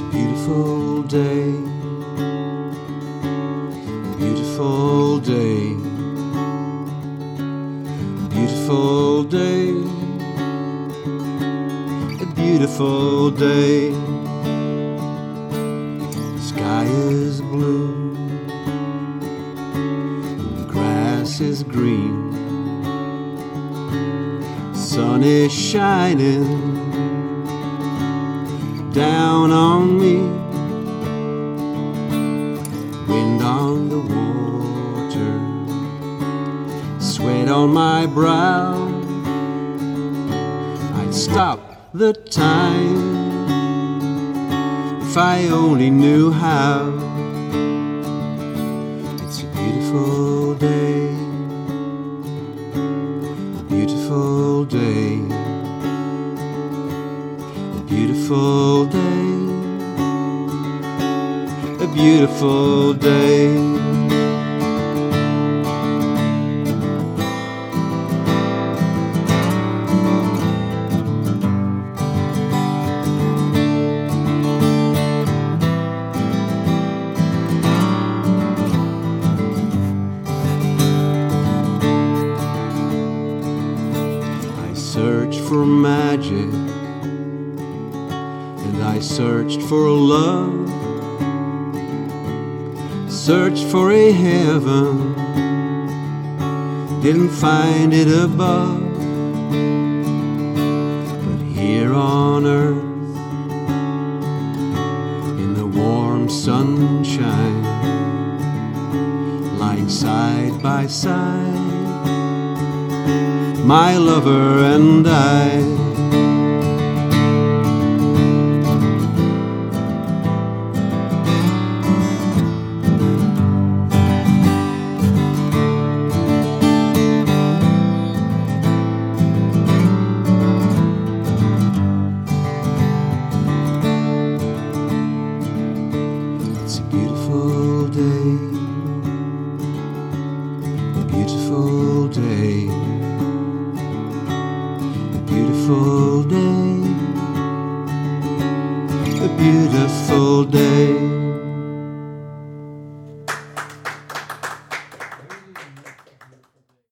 beautiful day. Beautiful day. Beautiful day. A beautiful day. The sky is blue. The grass is green. Sun is shining down on me. Wind on the water, sweat on my brow. I'd stop the time if I only knew how. It's a beautiful day, a beautiful day beautiful day, a beautiful day. I searched for magic and I searched for love, searched for a heaven, didn't find it above, but here on earth, in the warm sunshine, lying side by side, my lover and I. It's a beautiful day. A beautiful day. A beautiful day. A beautiful day.